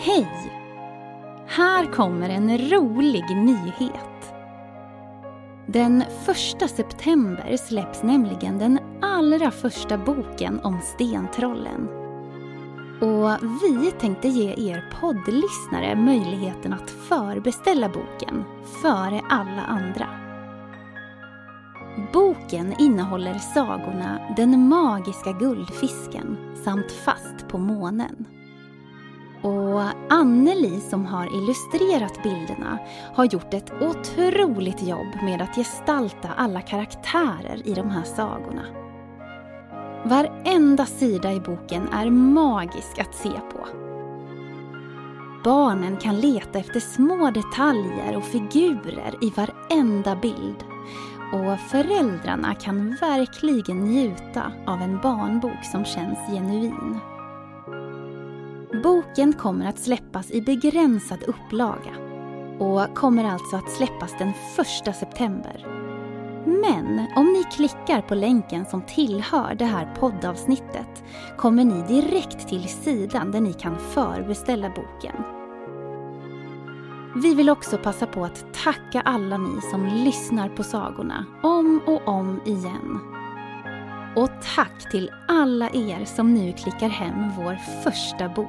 Hej! Här kommer en rolig nyhet. Den 1 september släpps nämligen den allra första boken om stentrollen. Och vi tänkte ge er poddlyssnare möjligheten att förbeställa boken före alla andra. Boken innehåller sagorna Den magiska guldfisken samt Fast på månen. Och Anneli som har illustrerat bilderna har gjort ett otroligt jobb med att gestalta alla karaktärer i de här sagorna. Varenda sida i boken är magisk att se på. Barnen kan leta efter små detaljer och figurer i varenda bild och föräldrarna kan verkligen njuta av en barnbok som känns genuin. Boken kommer att släppas i begränsad upplaga och kommer alltså att släppas den 1 september. Men om ni klickar på länken som tillhör det här poddavsnittet kommer ni direkt till sidan där ni kan förbeställa boken. Vi vill också passa på att tacka alla ni som lyssnar på sagorna om och om igen. Och tack till alla er som nu klickar hem vår första bok.